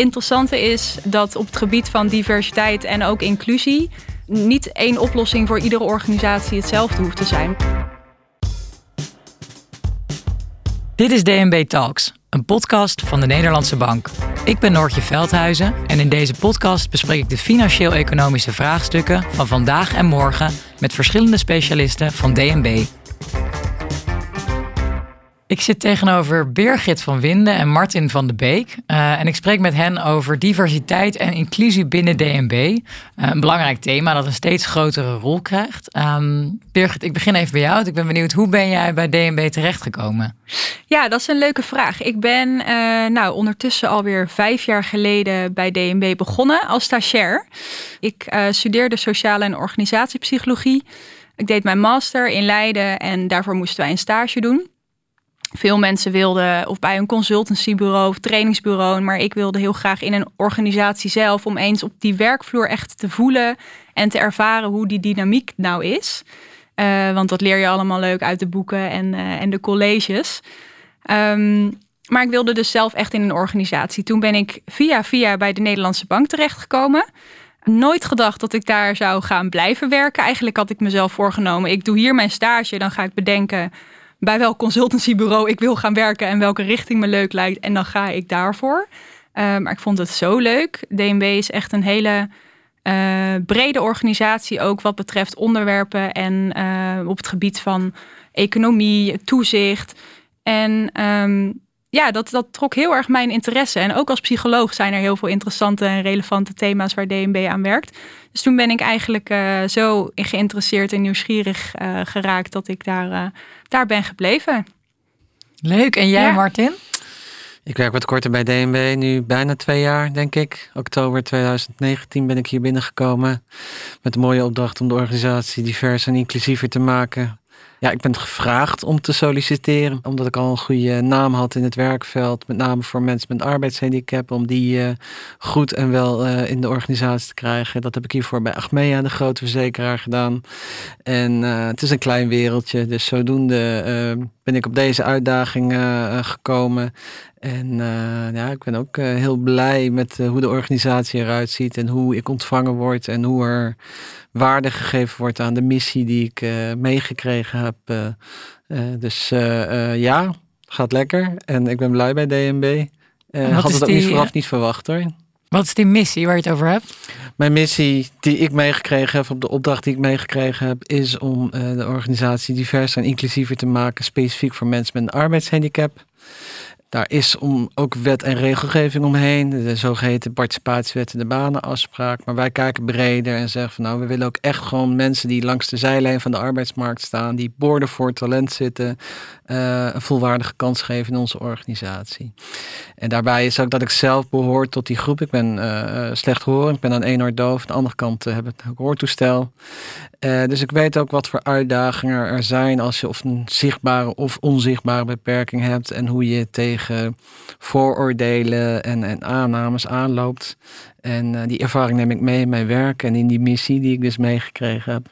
interessante is dat op het gebied van diversiteit en ook inclusie niet één oplossing voor iedere organisatie hetzelfde hoeft te zijn. Dit is DNB Talks, een podcast van de Nederlandse Bank. Ik ben Noortje Veldhuizen en in deze podcast bespreek ik de financieel-economische vraagstukken van vandaag en morgen met verschillende specialisten van DNB. Ik zit tegenover Birgit van Winden en Martin van de Beek. Uh, en ik spreek met hen over diversiteit en inclusie binnen DNB. Eh, een belangrijk thema dat een steeds grotere rol krijgt. Um, Birgit, ik begin even bij jou. Ik ben benieuwd, hoe ben jij bij DNB terechtgekomen? Ja, dat is een leuke vraag. Ik ben uh, nou, ondertussen alweer vijf jaar geleden bij DNB begonnen als stagiair. Ik studeerde sociale en organisatiepsychologie. Ik deed mijn master in Leiden en daarvoor moesten wij een stage doen. Veel mensen wilden of bij een consultancybureau of trainingsbureau, maar ik wilde heel graag in een organisatie zelf om eens op die werkvloer echt te voelen en te ervaren hoe die dynamiek nou is. Uh, want dat leer je allemaal leuk uit de boeken en, uh, en de colleges. Um, maar ik wilde dus zelf echt in een organisatie. Toen ben ik via via bij de Nederlandse Bank terechtgekomen. Nooit gedacht dat ik daar zou gaan blijven werken. Eigenlijk had ik mezelf voorgenomen: ik doe hier mijn stage, dan ga ik bedenken bij welk consultancybureau ik wil gaan werken en welke richting me leuk lijkt. En dan ga ik daarvoor. Uh, maar ik vond het zo leuk. DNB is echt een hele uh, brede organisatie, ook wat betreft onderwerpen en uh, op het gebied van economie, toezicht. En um, ja, dat, dat trok heel erg mijn interesse. En ook als psycholoog zijn er heel veel interessante en relevante thema's waar DNB aan werkt. Dus toen ben ik eigenlijk uh, zo geïnteresseerd en nieuwsgierig uh, geraakt dat ik daar, uh, daar ben gebleven. Leuk. En jij, ja. Martin? Ik werk wat korter bij DNB, nu bijna twee jaar, denk ik. Oktober 2019 ben ik hier binnengekomen met de mooie opdracht om de organisatie divers en inclusiever te maken ja, ik ben gevraagd om te solliciteren, omdat ik al een goede naam had in het werkveld, met name voor mensen met arbeidshandicap, om die uh, goed en wel uh, in de organisatie te krijgen. Dat heb ik hiervoor bij Achmea, de grote verzekeraar, gedaan. En uh, het is een klein wereldje, dus zodoende ben ik op deze uitdaging gekomen. En ja, ik ben ook heel blij met hoe de organisatie eruit ziet en hoe ik ontvangen word en hoe er waarde gegeven wordt aan de missie die ik meegekregen heb. Dus ja, gaat lekker. En ik ben blij bij DNB. Had het ook niet vooraf niet verwacht hoor. Wat is die missie waar je het over hebt? Mijn missie die ik meegekregen heb, op de opdracht die ik meegekregen heb, is om de organisatie divers en inclusiever te maken, specifiek voor mensen met een arbeidshandicap. Daar is om ook wet en regelgeving omheen, de zogeheten participatiewet en de banenafspraak. Maar wij kijken breder en zeggen van nou, we willen ook echt gewoon mensen die langs de zijlijn van de arbeidsmarkt staan, die borden voor talent zitten, uh, een volwaardige kans geven in onze organisatie. En daarbij is ook dat ik zelf behoor tot die groep. Ik ben uh, slecht horen, ik ben aan één oor doof, aan de andere kant uh, heb ik een hoortoestel. dus ik weet ook wat voor uitdagingen er zijn als je of een zichtbare of onzichtbare beperking hebt en hoe je tegen vooroordelen en, en aannames aanloopt. En die ervaring neem ik mee in mijn werk en in die missie die ik dus meegekregen heb.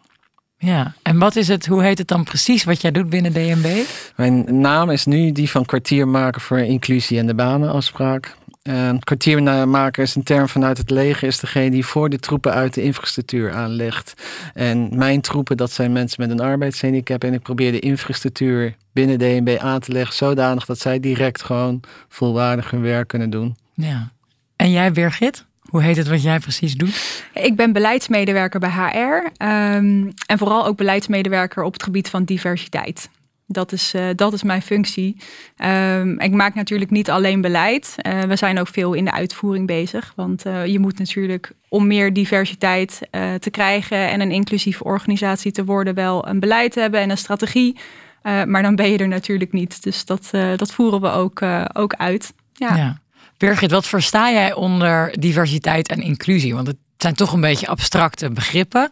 Ja, en wat is het, hoe heet het dan precies wat jij doet binnen DNB? Mijn naam is nu die van kwartiermaker voor inclusie en de banenafspraak. Uh, kwartiermaker is een term vanuit het leger, is degene die voor de troepen uit de infrastructuur aanlegt. En mijn troepen, dat zijn mensen met een arbeidshandicap. En ik probeer de infrastructuur binnen DNB aan te leggen, zodanig dat zij direct gewoon volwaardig hun werk kunnen doen. Ja. En jij, Birgit? Hoe heet het wat jij precies doet? Ik ben beleidsmedewerker bij HR um, en vooral ook beleidsmedewerker op het gebied van diversiteit. Dat is, uh, dat is mijn functie. Um, ik maak natuurlijk niet alleen beleid. Uh, we zijn ook veel in de uitvoering bezig. Want uh, je moet natuurlijk om meer diversiteit te krijgen en een inclusieve organisatie te worden, wel een beleid hebben en een strategie. maar dan ben je er natuurlijk niet. Dus dat, dat voeren we ook, ook uit. ja. ja. Birgit, wat versta jij onder diversiteit en inclusie? Want het zijn toch een beetje abstracte begrippen.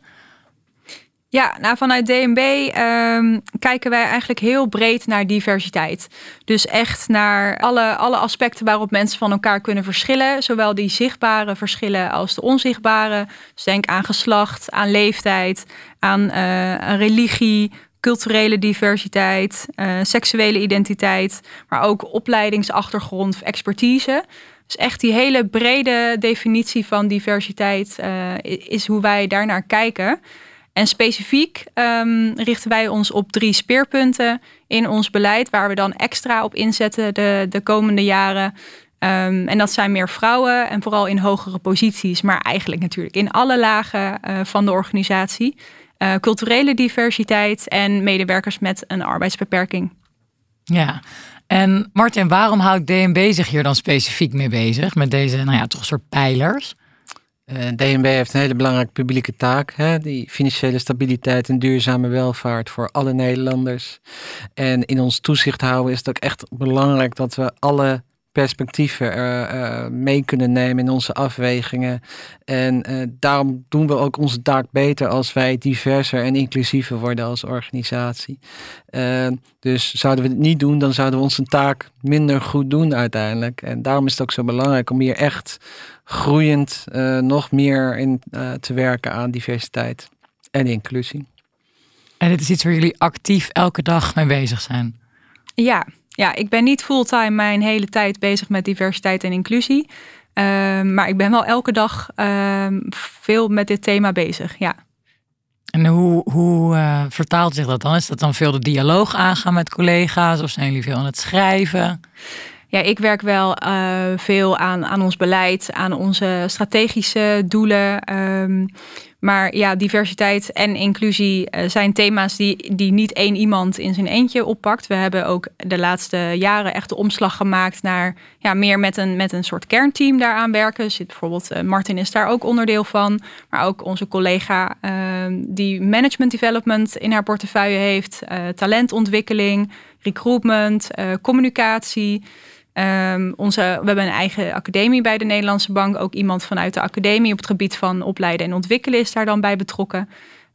Ja, nou vanuit DNB ehm, kijken wij eigenlijk heel breed naar diversiteit. Dus echt naar alle, alle aspecten waarop mensen van elkaar kunnen verschillen. Zowel die zichtbare verschillen als de onzichtbare. Dus denk aan geslacht, aan leeftijd, aan uh, religie, culturele diversiteit, seksuele identiteit, maar ook opleidingsachtergrond, expertise. Dus echt die hele brede definitie van diversiteit is hoe wij daarnaar kijken. En specifiek um, richten wij ons op drie speerpunten in ons beleid, waar we dan extra op inzetten de, de komende jaren. Um, en dat zijn meer vrouwen en vooral in hogere posities, maar eigenlijk natuurlijk in alle lagen uh, van de organisatie. Uh, culturele diversiteit en medewerkers met een arbeidsbeperking. Ja, en Martin, waarom houdt DNB zich hier dan specifiek mee bezig met deze, nou ja, toch soort pijlers? Eh, DNB heeft een hele belangrijke publieke taak. Hè? Die financiële stabiliteit en duurzame welvaart voor alle Nederlanders. En in ons toezicht houden is het ook echt belangrijk dat we alle perspectieven uh, mee kunnen nemen in onze afwegingen. En uh, daarom doen we ook onze taak beter als wij diverser en inclusiever worden als organisatie. dus zouden we het niet doen, dan zouden we onze taak minder goed doen uiteindelijk. En daarom is het ook zo belangrijk om hier echt groeiend nog meer in te werken aan diversiteit en inclusie. En dit is iets waar jullie actief elke dag mee bezig zijn? Ja, ja, ik ben niet fulltime mijn hele tijd bezig met diversiteit en inclusie. Ehm, maar ik ben wel elke dag ehm, veel met dit thema bezig. Ja. En hoe, hoe uh, vertaalt zich dat dan? Is dat dan veel de dialoog aangaan met collega's of zijn jullie veel aan het schrijven? Ja, ik werk wel uh, veel aan, aan ons beleid, aan onze strategische doelen. Um, maar ja, diversiteit en inclusie uh, zijn thema's die, die niet één iemand in zijn eentje oppakt. We hebben ook de laatste jaren echt de omslag gemaakt naar ja, meer met een, met een soort kernteam daaraan werken. Zit bijvoorbeeld uh, Martin is daar ook onderdeel van. Maar ook onze collega uh, die management development in haar portefeuille heeft. talentontwikkeling, recruitment, communicatie. Um, onze, we hebben een eigen academie bij de Nederlandse Bank. Ook iemand vanuit de academie op het gebied van opleiden en ontwikkelen is daar dan bij betrokken.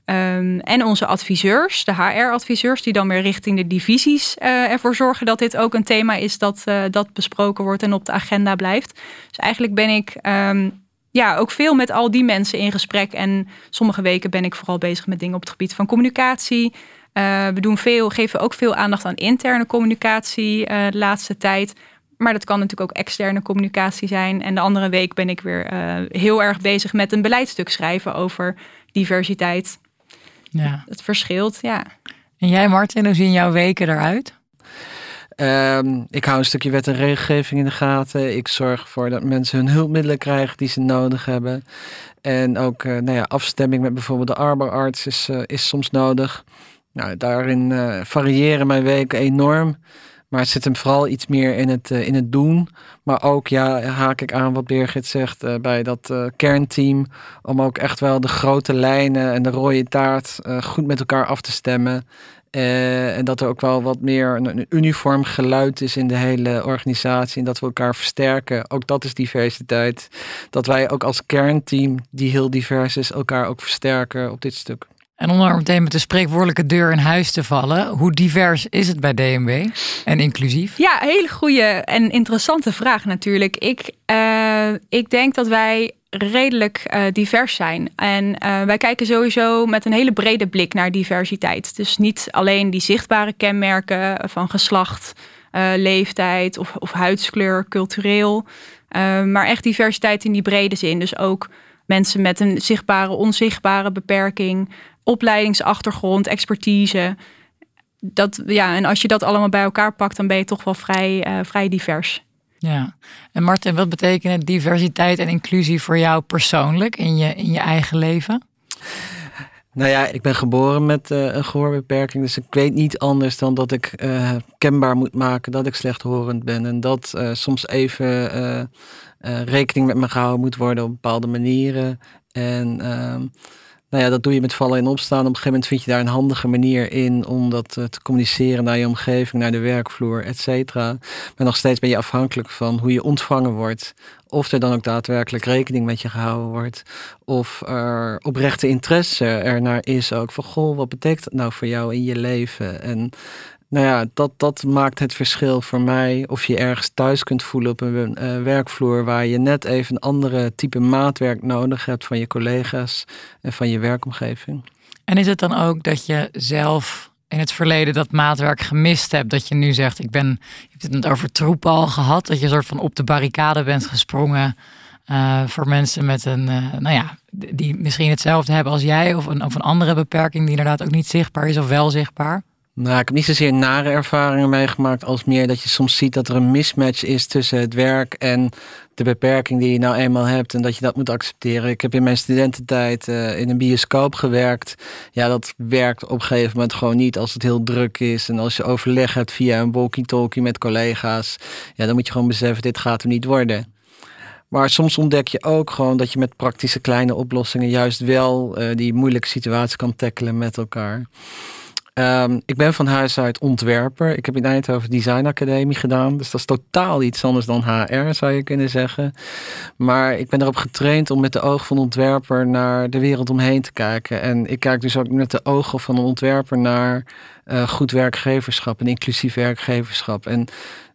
Um, en onze adviseurs, de HR-adviseurs, die dan weer richting de divisies uh, ervoor zorgen dat dit ook een thema is dat, uh, dat besproken wordt en op de agenda blijft. Dus eigenlijk ben ik um, ja, ook veel met al die mensen in gesprek. En sommige weken ben ik vooral bezig met dingen op het gebied van communicatie. Uh, we doen veel, geven ook veel aandacht aan interne communicatie de laatste tijd. Maar dat kan natuurlijk ook externe communicatie zijn. En de andere week ben ik weer uh, heel erg bezig met een beleidstuk schrijven over diversiteit. Ja. Het verschilt, ja. En jij, Martin, hoe zien jouw weken eruit? Um, ik hou een stukje wet en regelgeving in de gaten. Ik zorg ervoor dat mensen hun hulpmiddelen krijgen die ze nodig hebben. En ook uh, nou ja, afstemming met bijvoorbeeld de arbeidsarts is, uh, is soms nodig. Nou, daarin variëren mijn weken enorm. Maar het zit hem vooral iets meer in het, uh, in het doen. Maar ook, ja, haak ik aan wat Birgit zegt uh, bij dat uh, kernteam. Om ook echt wel de grote lijnen en de rode taart goed met elkaar af te stemmen. en dat er ook wel wat meer een, uniform geluid is in de hele organisatie. En dat we elkaar versterken. Ook dat is diversiteit. Dat wij ook als kernteam, die heel divers is, elkaar ook versterken op dit stuk. En om er meteen met de spreekwoordelijke deur in huis te vallen, hoe divers is het bij DNB en inclusief? Ja, hele goede en interessante vraag natuurlijk. Ik, uh, ik denk dat wij redelijk uh, divers zijn. En uh, wij kijken sowieso met een hele brede blik naar diversiteit. Dus niet alleen die zichtbare kenmerken van geslacht, leeftijd of, of huidskleur, cultureel. maar echt diversiteit in die brede zin. Dus ook mensen met een zichtbare, onzichtbare beperking opleidingsachtergrond, expertise. Dat, ja, en als je dat allemaal bij elkaar pakt, dan ben je toch wel vrij, uh, vrij divers. Ja, en Martin, wat betekent diversiteit en inclusie voor jou persoonlijk in je, in je eigen leven? Nou ja, ik ben geboren met uh, een gehoorbeperking, dus ik weet niet anders dan dat ik uh, kenbaar moet maken dat ik slechthorend ben. En dat uh, soms even rekening met me gehouden moet worden op bepaalde manieren. En ehm, nou ja, dat doe je met vallen en opstaan. Op een gegeven moment vind je daar een handige manier in om dat eh, te communiceren naar je omgeving, naar de werkvloer, et cetera. Maar nog steeds ben je afhankelijk van hoe je ontvangen wordt. Of er dan ook daadwerkelijk rekening met je gehouden wordt. Of er oprechte interesse ernaar is ook. Van goh, wat betekent dat nou voor jou in je leven? En nou ja, dat, dat maakt het verschil voor mij of je ergens thuis kunt voelen op een uh, werkvloer waar je net even een andere type maatwerk nodig hebt van je collega's en van je werkomgeving. En is het dan ook dat je zelf in het verleden dat maatwerk gemist hebt, dat je nu zegt, ik ben, je hebt het over troepen al gehad, dat je soort van op de barricade bent gesprongen uh, voor mensen met een, uh, nou ja, die misschien hetzelfde hebben als jij of een, of een andere beperking die inderdaad ook niet zichtbaar is of wel zichtbaar? Nou, ik heb niet zozeer nare ervaringen meegemaakt als meer dat je soms ziet dat er een mismatch is tussen het werk en de beperking die je nou eenmaal hebt en dat je dat moet accepteren. Ik heb in mijn studententijd uh, in een bioscoop gewerkt. Ja, dat werkt op een gegeven moment gewoon niet als het heel druk is en als je overleg hebt via een walkie-talkie met collega's. Ja, dan moet je gewoon beseffen, dit gaat er niet worden. Maar soms ontdek je ook gewoon dat je met praktische kleine oplossingen juist wel uh, die moeilijke situatie kan tackelen met elkaar. Um, ik ben van huis uit ontwerper. Ik heb in Eindhoven Design Academie gedaan. Dus dat is totaal iets anders dan HR, zou je kunnen zeggen. Maar ik ben erop getraind om met de ogen van ontwerper naar de wereld omheen te kijken. En ik kijk dus ook met de ogen van een ontwerper naar uh, goed werkgeverschap en inclusief werkgeverschap. En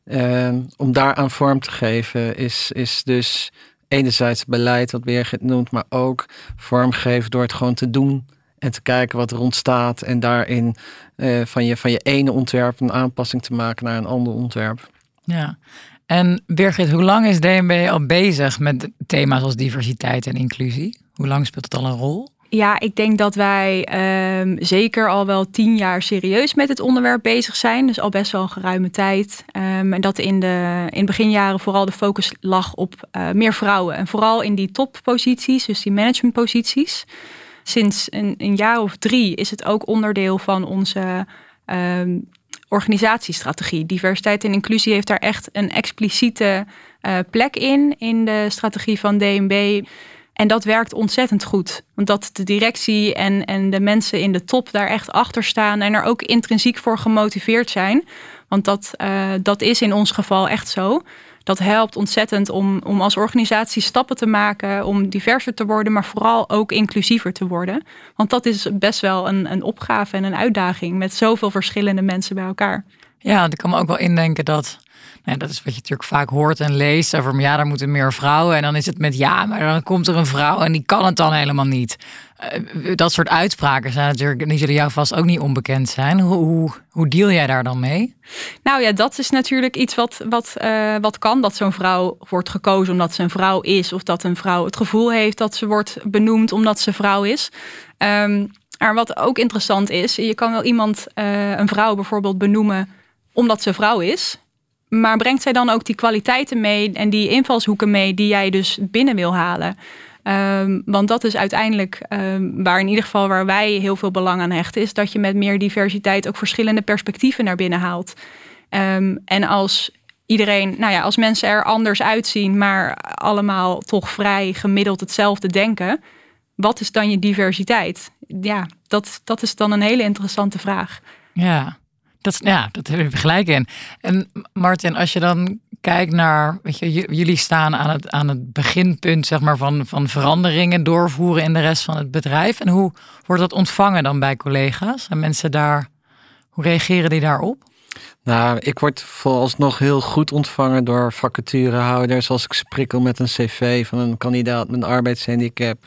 uh, om daaraan vorm te geven is, is dus enerzijds beleid, wat Birgit noemt, maar ook vormgeven door het gewoon te doen en te kijken wat er ontstaat en daarin uh, van, je, van je ene ontwerp een aanpassing te maken naar een ander ontwerp. Ja, en Birgit, hoe lang is DNB al bezig met thema's als diversiteit en inclusie? Hoe lang speelt het al een rol? Ja, ik denk dat wij um, zeker al wel tien jaar serieus met het onderwerp bezig zijn. Dus al best wel een geruime tijd. Um, en dat in de in beginjaren vooral de focus lag op uh, meer vrouwen. En vooral in die topposities, dus die managementposities. Sinds een, een, jaar of drie is het ook onderdeel van onze um, organisatiestrategie. Diversiteit en inclusie heeft daar echt een expliciete uh, plek in, in de strategie van DNB. En dat werkt ontzettend goed. Want dat de directie en, en de mensen in de top daar echt achter staan en er ook intrinsiek voor gemotiveerd zijn. Want dat, uh, dat is in ons geval echt zo. Dat helpt ontzettend om, om als organisatie stappen te maken, om diverser te worden, maar vooral ook inclusiever te worden. Want dat is best wel een, een opgave en een uitdaging met zoveel verschillende mensen bij elkaar. Ja, ik kan me ook wel indenken dat nou, dat is wat je natuurlijk vaak hoort en leest over, ja, daar moeten meer vrouwen. En dan is het met, ja, maar dan komt er een vrouw en die kan het dan helemaal niet. Uh, dat soort uitspraken zijn natuurlijk, die zullen jou vast ook niet onbekend zijn. Hoe, hoe, hoe deal jij daar dan mee? Nou ja, dat is natuurlijk iets wat, wat, uh, wat kan. Dat zo'n vrouw wordt gekozen omdat ze een vrouw is. Of dat een vrouw het gevoel heeft dat ze wordt benoemd omdat ze vrouw is. Um, maar wat ook interessant is, je kan wel iemand, uh, een vrouw bijvoorbeeld benoemen omdat ze vrouw is. Maar brengt zij dan ook die kwaliteiten mee en die invalshoeken mee die jij dus binnen wil halen? Um, want dat is uiteindelijk um, waar in ieder geval waar wij heel veel belang aan hechten, is dat je met meer diversiteit ook verschillende perspectieven naar binnen haalt. Um, en als iedereen, nou ja, als mensen er anders uitzien, maar allemaal toch vrij gemiddeld hetzelfde denken, wat is dan je diversiteit? Ja, dat, dat is dan een hele interessante vraag. Ja. Dat, ja, dat heb je gelijk in. En Martin, als je dan kijkt naar, weet je, jullie staan aan het, aan het beginpunt zeg maar, van, van veranderingen doorvoeren in de rest van het bedrijf. En hoe wordt dat ontvangen dan bij collega's? En mensen daar, hoe reageren die daarop? Nou, ik word vooralsnog heel goed ontvangen door vacaturehouders. Als ik sprikkel met een cv van een kandidaat met een arbeidshandicap,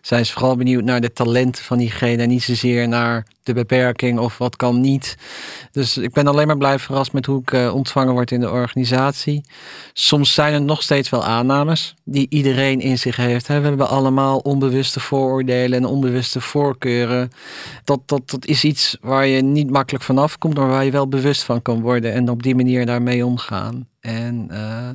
zijn ze vooral benieuwd naar de talenten van diegene en niet zozeer naar de beperking of wat kan niet. Dus ik ben alleen maar blij verrast met hoe ik uh, ontvangen word in de organisatie. Soms zijn er nog steeds wel aannames die iedereen in zich heeft. We hebben allemaal onbewuste vooroordelen en onbewuste voorkeuren. Dat, dat, dat is iets waar je niet makkelijk vanaf komt, maar waar je wel bewust van kan worden en op die manier daarmee omgaan. En uh,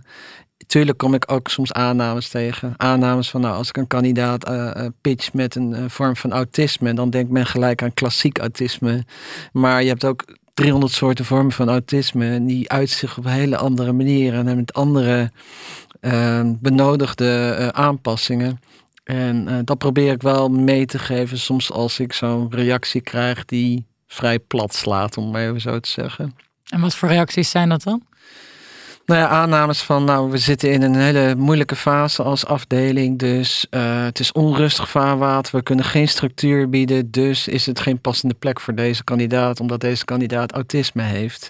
tuurlijk kom ik ook soms aannames tegen. Aannames van, nou, als ik een kandidaat uh, pitch met een vorm van autisme, dan denkt men gelijk aan klassiek autisme. Maar je hebt ook 300 soorten vormen van autisme en die uitzicht op hele andere manieren en met andere benodigde aanpassingen. En dat probeer ik wel mee te geven, soms als ik zo'n reactie krijg die vrij plat slaat, om maar even zo te zeggen. En wat voor reacties zijn dat dan? Nou ja, aannames van, nou, we zitten in een hele moeilijke fase als afdeling, dus uh, het is onrustig vaarwater, we kunnen geen structuur bieden, dus is het geen passende plek voor deze kandidaat, omdat deze kandidaat autisme heeft.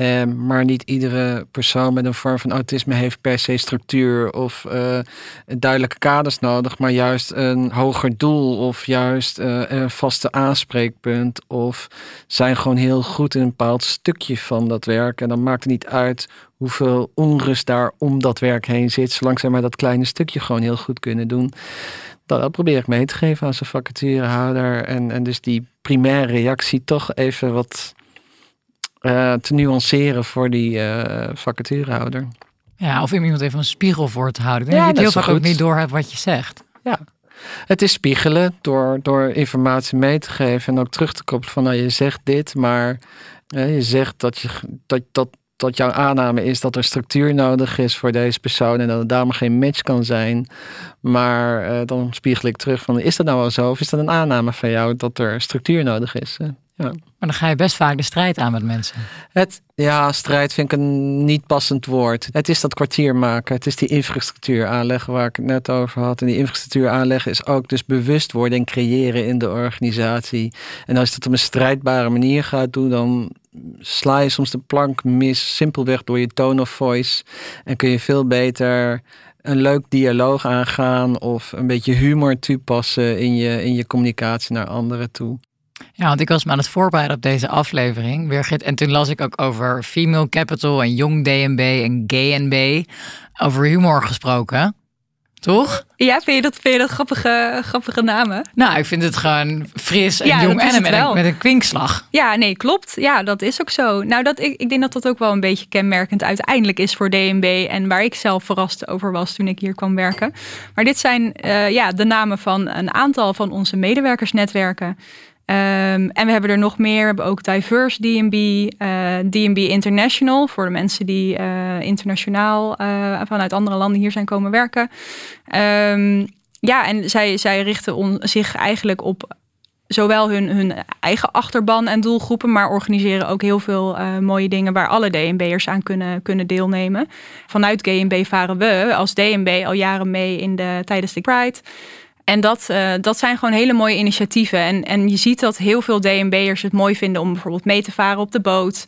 Eh, maar niet iedere persoon met een vorm van autisme heeft per se structuur of uh, duidelijke kaders nodig, maar juist een hoger doel of juist uh, een vaste aanspreekpunt of zijn gewoon heel goed in een bepaald stukje van dat werk. En dan maakt het niet uit hoeveel onrust daar om dat werk heen zit, zolang zij maar dat kleine stukje gewoon heel goed kunnen doen. Dat, dat probeer ik mee te geven aan zijn vacaturehouder. En, en dus die primaire reactie toch even wat uh, te nuanceren voor die uh, vacaturehouder. Ja, of iemand even een spiegel voor te houden. Ik denk ja, dat je heel vaak ook niet door hebt wat je zegt. Ja, het is spiegelen door, door informatie mee te geven en ook terug te koppelen van nou je zegt dit, maar je zegt dat, je, dat, dat, dat jouw aanname is dat er structuur nodig is voor deze persoon en dat het daarom geen match kan zijn. Maar dan spiegel ik terug van is dat nou wel zo of is dat een aanname van jou dat er structuur nodig is? Ja. Maar dan ga je best vaak de strijd aan met mensen. Het, ja, strijd vind ik een niet passend woord. Het is dat kwartier maken. Het is die infrastructuur aanleggen waar ik het net over had. En die infrastructuur aanleggen is ook dus bewustwording creëren in de organisatie. En als je dat op een strijdbare manier gaat doen, dan sla je soms de plank mis, simpelweg door je tone of voice. En kun je veel beter een leuk dialoog aangaan of een beetje humor toepassen in je, in je communicatie naar anderen toe. Ja, want ik was me aan het voorbereiden op deze aflevering, Birgit. En toen las ik ook over Female Capital en Jong DNB en GNB. Over humor gesproken. Toch? Ja, vind je dat, vind je dat grappige, grappige namen? Nou, ik vind het gewoon fris en jong en met een, met een kwinkslag. Ja, nee, klopt. Ja, dat is ook zo. Nou, dat, ik, ik denk dat dat ook wel een beetje kenmerkend uiteindelijk is voor DNB. En waar ik zelf verrast over was toen ik hier kwam werken. Maar dit zijn uh, ja, de namen van een aantal van onze medewerkersnetwerken. Um, en we hebben er nog meer. We hebben ook Diverse DNB, uh, DNB International voor de mensen die uh, internationaal uh, vanuit andere landen hier zijn komen werken. Um, ja, en zij, zij richten zich eigenlijk op zowel hun, hun eigen achterban en doelgroepen, maar organiseren ook heel veel mooie dingen waar alle DNB'ers aan kunnen, kunnen deelnemen. Vanuit GNB varen we als DNB al jaren mee in de, tijdens de Pride. En dat, uh, dat zijn gewoon hele mooie initiatieven. En, en je ziet dat heel veel DNB'ers het mooi vinden om bijvoorbeeld mee te varen op de boot.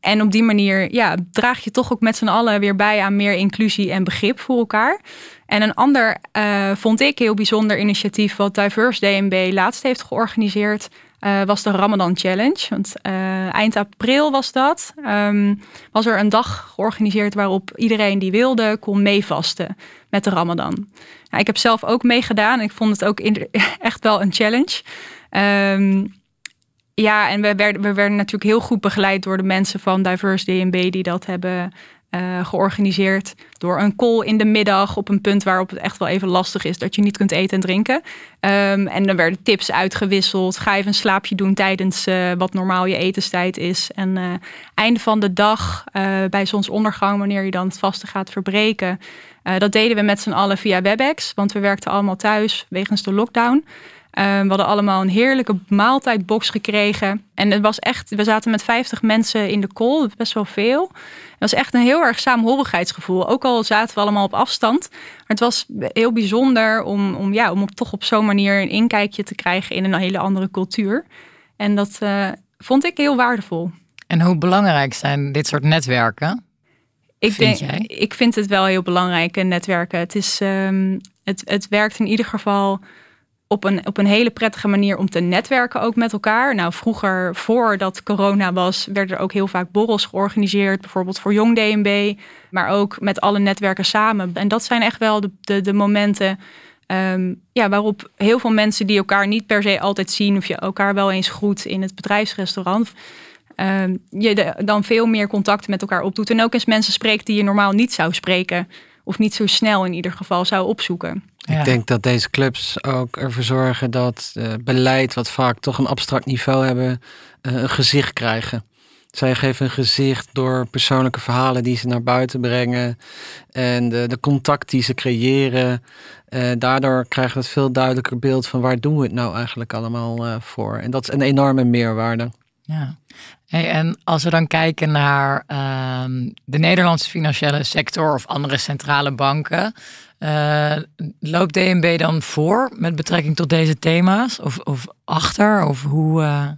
En op die manier ja, draag je toch ook met z'n allen weer bij aan meer inclusie en begrip voor elkaar. En een ander uh, vond ik heel bijzonder initiatief wat Diverse DNB laatst heeft georganiseerd. Uh, was de Ramadan Challenge. Want eind april was dat. Um, was er een dag georganiseerd waarop iedereen die wilde kon meevasten met de Ramadan. Nou, ik heb zelf ook meegedaan. Ik vond het ook echt wel een challenge. Um, ja, en we werden, we werden natuurlijk heel goed begeleid door de mensen van Diverse DNB die dat hebben uh, georganiseerd. Door een call in de middag op een punt waarop het echt wel even lastig is dat je niet kunt eten en drinken. Um, en dan werden tips uitgewisseld. Ga even een slaapje doen tijdens uh, wat normaal je etenstijd is. En uh, einde van de dag, bij zonsondergang, wanneer je dan het vaste gaat verbreken. Dat deden we met z'n allen via WebEx, want we werkten allemaal thuis wegens de lockdown. Ehm, we hadden allemaal een heerlijke maaltijdbox gekregen. En het was echt, we zaten met 50 mensen in de call, best wel veel. Het was echt een heel erg saamhorigheidsgevoel. Ook al zaten we allemaal op afstand. Maar het was heel bijzonder om, om, ja, om toch op zo'n manier een inkijkje te krijgen in een hele andere cultuur. En dat uh, vond ik heel waardevol. En hoe belangrijk zijn dit soort netwerken? Ik, vind denk, jij? ik vind het wel heel belangrijk, netwerken. Het, is, um, het, het werkt in ieder geval op een, op een hele prettige manier om te netwerken ook met elkaar. Nou, vroeger, voordat corona was, werden er ook heel vaak borrels georganiseerd. Bijvoorbeeld voor Jong DNB, maar ook met alle netwerken samen. En dat zijn echt wel de, de, de momenten um, ja, waarop heel veel mensen die elkaar niet per se altijd zien... of je elkaar wel eens groet in het bedrijfsrestaurant... Um, je dan veel meer contact met elkaar opdoet. En ook eens mensen spreekt die je normaal niet zou spreken. Of niet zo snel in ieder geval zou opzoeken. Ik denk dat deze clubs ook ervoor zorgen dat uh, beleid, wat vaak toch een abstract niveau hebben, uh, een gezicht krijgen. Zij geven een gezicht door persoonlijke verhalen die ze naar buiten brengen en de, de contact die ze creëren. Uh, daardoor krijgen we het veel duidelijker beeld van waar doen we het nou eigenlijk allemaal voor. En dat is een enorme meerwaarde. Ja, hey, en als we dan kijken naar uh, de Nederlandse financiële sector of andere centrale banken, uh, loopt DNB dan voor met betrekking tot deze thema's? Of, of achter? Of hoe, uh...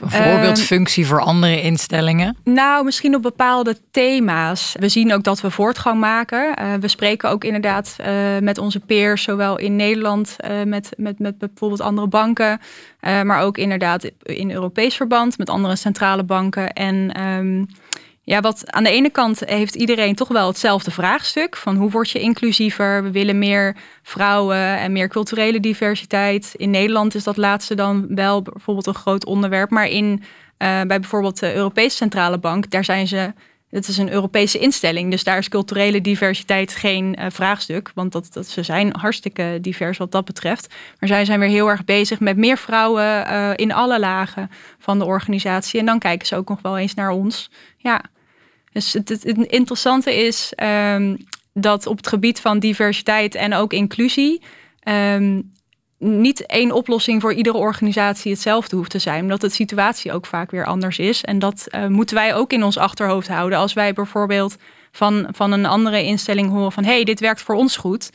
Een voorbeeldfunctie voor andere instellingen? Nou, misschien op bepaalde thema's. We zien ook dat we voortgang maken. Uh, we spreken ook inderdaad uh, met onze peers, zowel in Nederland uh, met, met, met bijvoorbeeld andere banken, maar ook inderdaad in Europees verband met andere centrale banken. En um, ja, wat aan de ene kant heeft iedereen toch wel hetzelfde vraagstuk van hoe word je inclusiever? We willen meer vrouwen en meer culturele diversiteit. In Nederland is dat laatste dan wel bijvoorbeeld een groot onderwerp, maar in uh, bij bijvoorbeeld de Europese Centrale Bank, daar zijn ze het is een Europese instelling, dus daar is culturele diversiteit geen uh, vraagstuk. Want dat, dat, ze zijn hartstikke divers wat dat betreft. Maar zij zijn weer heel erg bezig met meer vrouwen uh, in alle lagen van de organisatie. En dan kijken ze ook nog wel eens naar ons. Ja. Dus het, het, interessante is um, dat op het gebied van diversiteit en ook inclusie. Um, niet één oplossing voor iedere organisatie hetzelfde hoeft te zijn. Omdat de situatie ook vaak weer anders is. En dat uh, moeten wij ook in ons achterhoofd houden. Als wij bijvoorbeeld van, van een andere instelling horen van... hé, hey, dit werkt voor ons goed.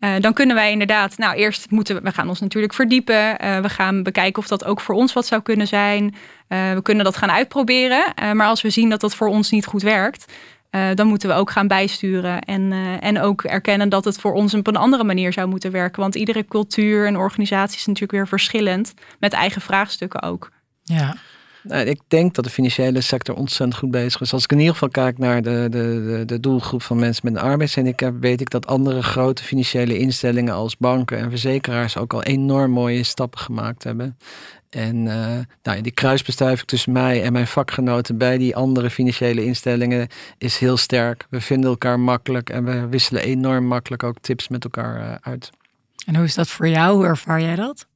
Uh, dan kunnen wij inderdaad, nou eerst moeten we, we gaan ons natuurlijk verdiepen. Uh, we gaan bekijken of dat ook voor ons wat zou kunnen zijn. we kunnen dat gaan uitproberen. maar als we zien dat dat voor ons niet goed werkt... Uh, dan moeten we ook gaan bijsturen en, uh, en ook erkennen dat het voor ons op een andere manier zou moeten werken. Want iedere cultuur en organisatie is natuurlijk weer verschillend, met eigen vraagstukken ook. Ja. Nou, ik denk dat de financiële sector ontzettend goed bezig is. Als ik in ieder geval kijk naar de, de, de, de doelgroep van mensen met een arbeidshandicap, weet ik dat andere grote financiële instellingen als banken en verzekeraars ook al enorm mooie stappen gemaakt hebben. En uh, nou, die kruisbestuiving tussen mij en mijn vakgenoten bij die andere financiële instellingen is heel sterk. We vinden elkaar makkelijk en we wisselen enorm makkelijk ook tips met elkaar uh, uit. En hoe is dat voor jou? Hoe ervaar jij dat?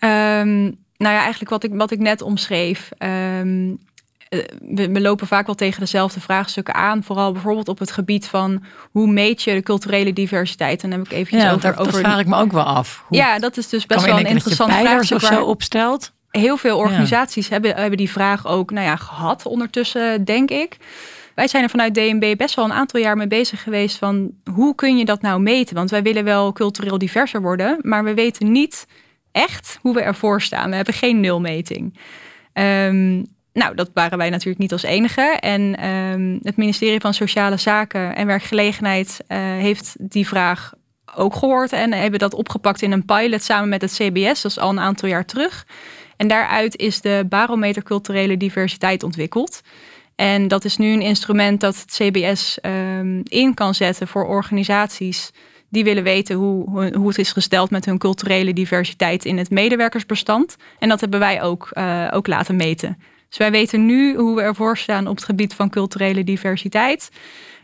Um, nou ja, eigenlijk wat ik, wat ik net omschreef. Um, we, we, lopen vaak wel tegen dezelfde vraagstukken aan. Vooral bijvoorbeeld op het gebied van hoe meet je de culturele diversiteit. En dan heb ik even ja, over. Dat, over... dat vraag ik me ook wel af. Hoe ja, dat is dus best wel een interessant vraagstuk. of zo opstelt. Heel veel organisaties ja. hebben, hebben die vraag ook nou ja, gehad ondertussen, denk ik. Wij zijn er vanuit DNB best wel een aantal jaar mee bezig geweest van hoe kun je dat nou meten? Want wij willen wel cultureel diverser worden, maar we weten niet echt hoe we ervoor staan. We hebben geen nulmeting. Um, nou, dat waren wij natuurlijk niet als enige. En um, het ministerie van Sociale Zaken en Werkgelegenheid uh, heeft die vraag ook gehoord en hebben dat opgepakt in een pilot samen met het CBS. Dat is al een aantal jaar terug. En daaruit is de barometer culturele diversiteit ontwikkeld. En dat is nu een instrument dat het CBS um, in kan zetten voor organisaties die willen weten hoe, hoe het is gesteld met hun culturele diversiteit in het medewerkersbestand. En dat hebben wij ook, uh, ook laten meten. Dus wij weten nu hoe we ervoor staan op het gebied van culturele diversiteit.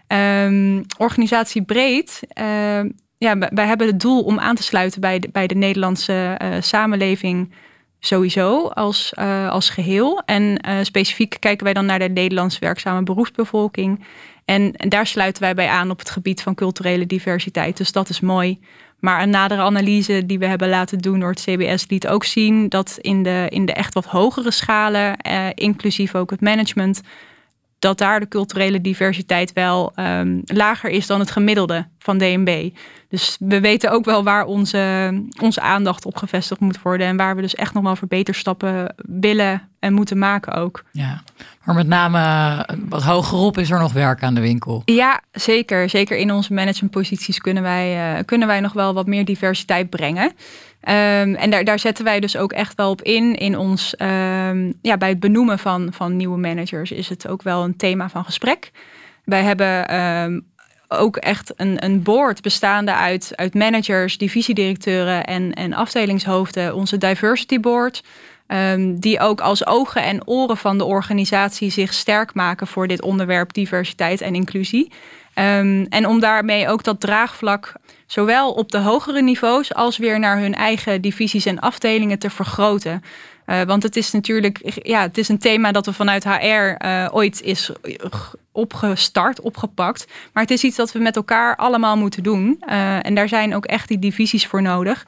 Um, organisatie breed. Uh, ja, wij hebben het doel om aan te sluiten bij de, bij de Nederlandse uh, samenleving sowieso als, uh, als geheel. En specifiek kijken wij dan naar de Nederlands werkzame beroepsbevolking. En, en daar sluiten wij bij aan op het gebied van culturele diversiteit. Dus dat is mooi. Maar een nadere analyse die we hebben laten doen door het CBS liet ook zien dat in de, in de echt wat hogere schalen, eh, inclusief ook het management, dat daar de culturele diversiteit wel um, lager is dan het gemiddelde van DNB. Dus we weten ook wel waar onze, onze aandacht op gevestigd moet worden. En waar we dus echt nog wel verbeterstappen willen en moeten maken ook. Ja, maar met name wat hogerop is er nog werk aan de winkel. Ja, zeker. Zeker in onze managementposities kunnen wij, uh, kunnen wij nog wel wat meer diversiteit brengen. Um, en daar, daar zetten wij dus ook echt wel op in. In ons, um, ja, bij het benoemen van, van nieuwe managers is het ook wel een thema van gesprek. Wij hebben um, ook echt een, een board bestaande uit, uit managers, divisiedirecteuren en, en afdelingshoofden. Onze diversity board. Um, die ook als ogen en oren van de organisatie zich sterk maken voor dit onderwerp diversiteit en inclusie. Um, en om daarmee ook dat draagvlak zowel op de hogere niveaus als weer naar hun eigen divisies en afdelingen te vergroten. Uh, want het is natuurlijk, ja, het is een thema dat we vanuit HR eh, ooit is opgestart, opgepakt. Maar het is iets dat we met elkaar allemaal moeten doen. Uh, en daar zijn ook echt die divisies voor nodig.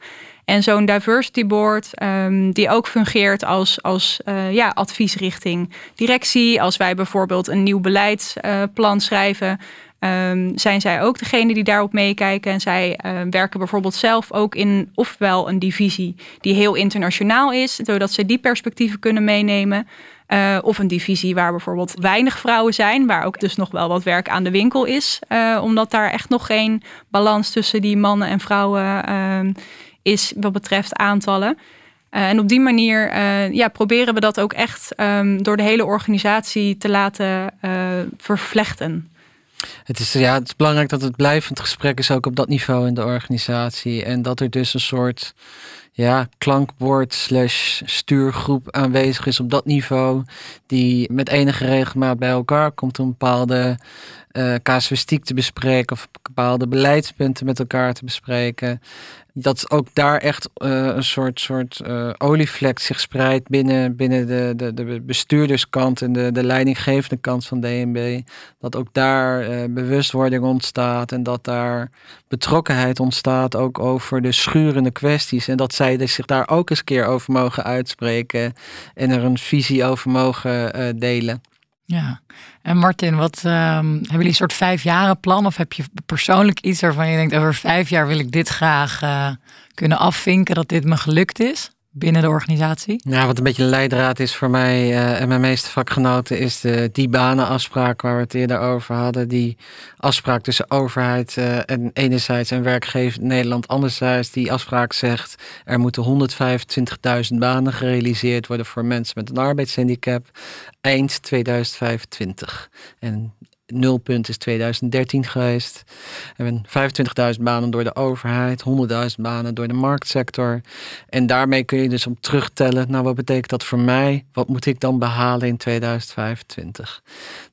En zo'n diversity board, um, die ook fungeert als, als uh, ja, advies richting directie. Als wij bijvoorbeeld een nieuw beleidsplan schrijven, ehm, zijn zij ook degene die daarop meekijken. En zij werken bijvoorbeeld zelf ook in ofwel een divisie die heel internationaal is, zodat ze die perspectieven kunnen meenemen. Uh, of een divisie waar bijvoorbeeld weinig vrouwen zijn, waar ook dus nog wel wat werk aan de winkel is, uh, omdat daar echt nog geen balans tussen die mannen en vrouwen uh, is wat betreft aantallen. Uh, en op die manier ja, proberen we dat ook echt um, door de hele organisatie te laten vervlechten. Het is, ja, het is belangrijk dat het blijvend gesprek is ook op dat niveau in de organisatie. En dat er dus een soort ja, klankbord slash stuurgroep aanwezig is op dat niveau. Die met enige regelmaat bij elkaar komt om bepaalde uh, te bespreken of bepaalde beleidspunten met elkaar te bespreken dat ook daar echt uh, een soort, soort uh, olievlek zich spreidt binnen, binnen de, de, de bestuurderskant en de, de leidinggevende kant van DNB. Dat ook daar bewustwording ontstaat en dat daar betrokkenheid ontstaat ook over de schurende kwesties. En dat zij zich daar ook eens keer over mogen uitspreken en er een visie over mogen delen. Ja, en Martin, wat um, hebben jullie een soort vijfjaren plan? Of heb je persoonlijk iets waarvan je denkt, over vijf jaar wil ik dit graag uh, kunnen afvinken dat dit me gelukt is? Binnen de organisatie? Ja, wat een beetje leidraad is voor mij uh, en mijn meeste vakgenoten is de die banenafspraak waar we het eerder over hadden. Die afspraak tussen overheid uh, en enerzijds en werkgever Nederland anderzijds. Die afspraak zegt er moeten 125.000 banen gerealiseerd worden voor mensen met een arbeidshandicap eind 2025. En nulpunt is 2013 geweest. We hebben 25.000 banen door de overheid, 100.000 banen door de marktsector. En daarmee kun je dus op terugtellen, nou wat betekent dat voor mij? Wat moet ik dan behalen in 2025?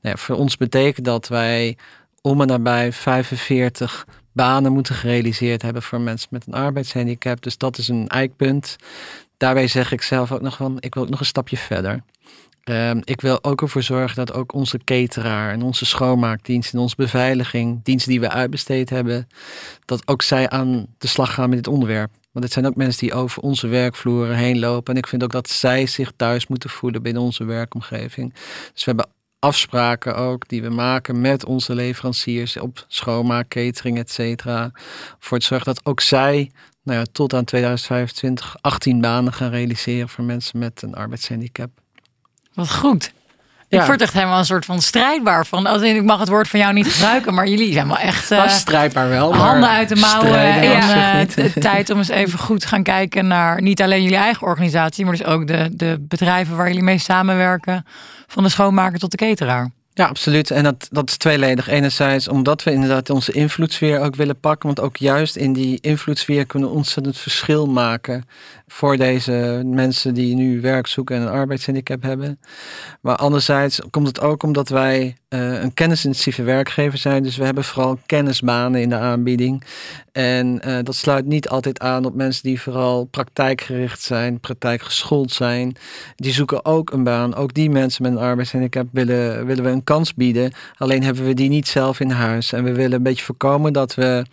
Nou, voor ons betekent dat wij om en nabij 45 banen moeten gerealiseerd hebben voor mensen met een arbeidshandicap. Dus dat is een eikpunt. Daarbij zeg ik zelf ook nog van, ik wil ook nog een stapje verder. Ehm, ik wil ook ervoor zorgen dat ook onze cateraar en onze schoonmaakdienst en onze beveiliging, diensten die we uitbesteed hebben, dat ook zij aan de slag gaan met dit onderwerp. Want het zijn ook mensen die over onze werkvloeren heen lopen. En ik vind ook dat zij zich thuis moeten voelen binnen onze werkomgeving. Dus we hebben afspraken ook die we maken met onze leveranciers op schoonmaak, catering, et cetera. Voor te zorgen dat ook zij nou ja, tot aan 2025 18 banen gaan realiseren voor mensen met een arbeidshandicap. Wat goed. Ik word echt helemaal een soort van strijdbaar van. Als ik mag het woord van jou niet gebruiken, maar jullie zijn wel echt. Uh, strijdbaar wel. Handen uit de mouwen. En uh, tijd om eens even goed te gaan kijken naar niet alleen jullie eigen organisatie, maar dus ook de, de bedrijven waar jullie mee samenwerken. Van de schoonmaker tot de cateraar. Ja, absoluut. En dat, dat is tweeledig. Enerzijds omdat we inderdaad onze invloedssfeer ook willen pakken. Want ook juist in die invloedssfeer kunnen we ontzettend verschil maken voor deze mensen die nu werk zoeken en een arbeidshandicap hebben. Maar anderzijds komt het ook omdat wij uh, een kennisintensieve werkgever zijn. Dus we hebben vooral kennisbanen in de aanbieding. En uh, dat sluit niet altijd aan op mensen die vooral praktijkgericht zijn, praktijkgeschoold zijn. Die zoeken ook een baan. Ook die mensen met een arbeidshandicap willen, willen we een kans bieden. Alleen hebben we die niet zelf in huis. En we willen een beetje voorkomen dat we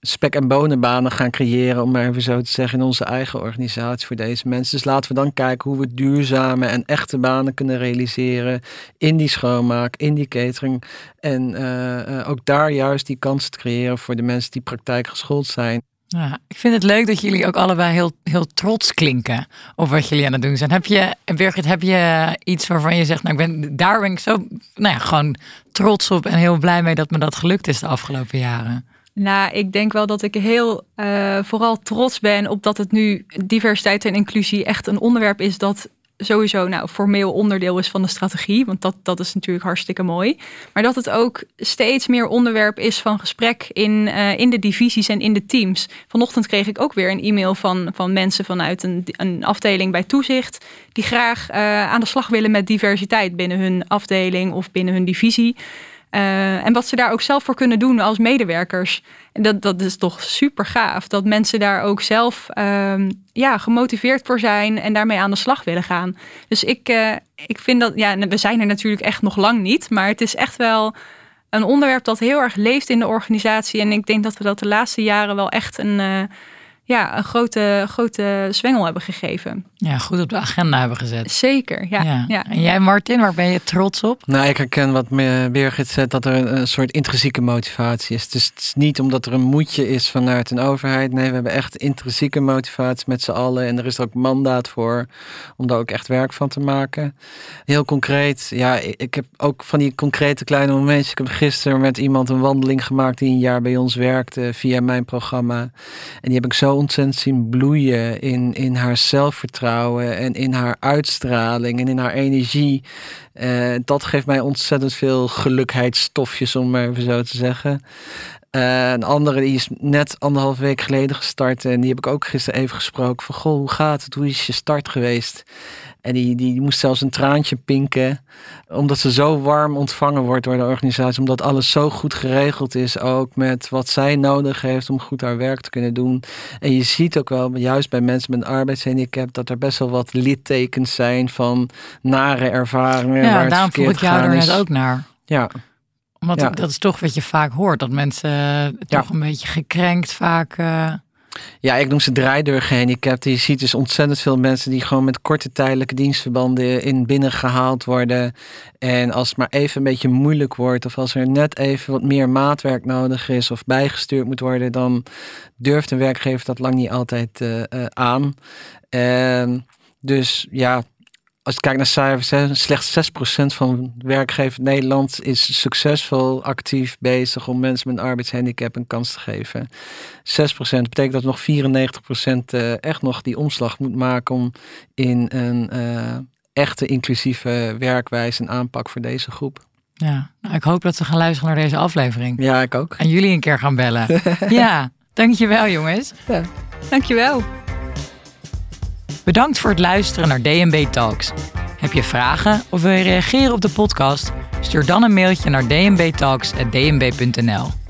spek- en bonenbanen gaan creëren, om maar even zo te zeggen, in onze eigen organisatie voor deze mensen. Dus laten we dan kijken hoe we duurzame en echte banen kunnen realiseren in die schoonmaak, in die catering. En uh, uh, ook daar juist die kansen te creëren voor de mensen die praktijkgeschoold zijn. Ja, ik vind het leuk dat jullie ook allebei heel, heel trots klinken op wat jullie aan het doen zijn. Heb je, Birgit, heb je iets waarvan je zegt, nou, ik ben, daar ben ik zo nou ja, gewoon trots op en heel blij mee dat me dat gelukt is de afgelopen jaren? Nou, ik denk wel dat ik heel uh, vooral trots ben op dat het nu diversiteit en inclusie echt een onderwerp is dat sowieso nou, formeel onderdeel is van de strategie. Want dat, dat is natuurlijk hartstikke mooi. Maar dat het ook steeds meer onderwerp is van gesprek in, uh, in de divisies en in de teams. Vanochtend kreeg ik ook weer een e-mail van, van mensen vanuit een, een afdeling bij toezicht. Die graag uh, aan de slag willen met diversiteit binnen hun afdeling of binnen hun divisie. Uh, en wat ze daar ook zelf voor kunnen doen als medewerkers. En dat, dat is toch super gaaf. Dat mensen daar ook zelf uh, ja, gemotiveerd voor zijn en daarmee aan de slag willen gaan. Dus ik, uh, ik vind dat, ja, we zijn er natuurlijk echt nog lang niet. Maar het is echt wel een onderwerp dat heel erg leeft in de organisatie. En ik denk dat we dat de laatste jaren wel echt een, uh, ja, een grote, grote zwengel hebben gegeven. Ja, goed op de agenda hebben gezet. Zeker, ja. ja. En jij Martin, waar ben je trots op? Nou, ik herken wat Birgit zegt, dat er een, een soort intrinsieke motivatie is. Dus het is niet omdat er een moedje is vanuit een overheid. Nee, we hebben echt intrinsieke motivatie met z'n allen. En er is er ook mandaat voor om daar ook echt werk van te maken. Heel concreet, ja, ik heb ook van die concrete kleine momentjes. Ik heb gisteren met iemand een wandeling gemaakt die een jaar bij ons werkte via mijn programma. En die heb ik zo ontzettend zien bloeien in, in haar zelfvertrouwen en in haar uitstraling en in haar energie. Uh, dat geeft mij ontzettend veel gelukheidsstofjes, om maar even zo te zeggen. Uh, een andere die is net anderhalf week geleden gestart. En die heb ik ook gisteren even gesproken. Van goh, hoe gaat het? Hoe is je start geweest? En die, die moest zelfs een traantje pinken. Omdat ze zo warm ontvangen wordt door de organisatie. Omdat alles zo goed geregeld is. Ook met wat zij nodig heeft om goed haar werk te kunnen doen. En je ziet ook wel, juist bij mensen met een arbeidshandicap. Dat er best wel wat littekens zijn van nare ervaringen. Ja, daarom voel ik jou er net ook naar. Ja. Omdat dat is toch wat je vaak hoort. Dat mensen toch een beetje gekrenkt vaak... Uh ja, ik noem ze draaideur gehandicapt. Je ziet dus ontzettend veel mensen die gewoon met korte tijdelijke dienstverbanden in binnen gehaald worden. En als het maar even een beetje moeilijk wordt, of als er net even wat meer maatwerk nodig is of bijgestuurd moet worden, dan durft een werkgever dat lang niet altijd uh, uh, aan. dus ja, als je kijkt naar cijfers, hè, slechts 6% van werkgevers in Nederland is succesvol actief bezig om mensen met een arbeidshandicap een kans te geven. 6% betekent dat nog 94% uh, echt nog die omslag moet maken om in een uh, echte inclusieve werkwijze en aanpak voor deze groep. Ja, nou, ik hoop dat ze gaan luisteren naar deze aflevering. Ja, ik ook. En jullie een keer gaan bellen. ja, dankjewel jongens. Ja. Dankjewel. Bedankt voor het luisteren naar DNB Talks. Heb je vragen of wil je reageren op de podcast? Stuur dan een mailtje naar dnbtalks.dnb.nl.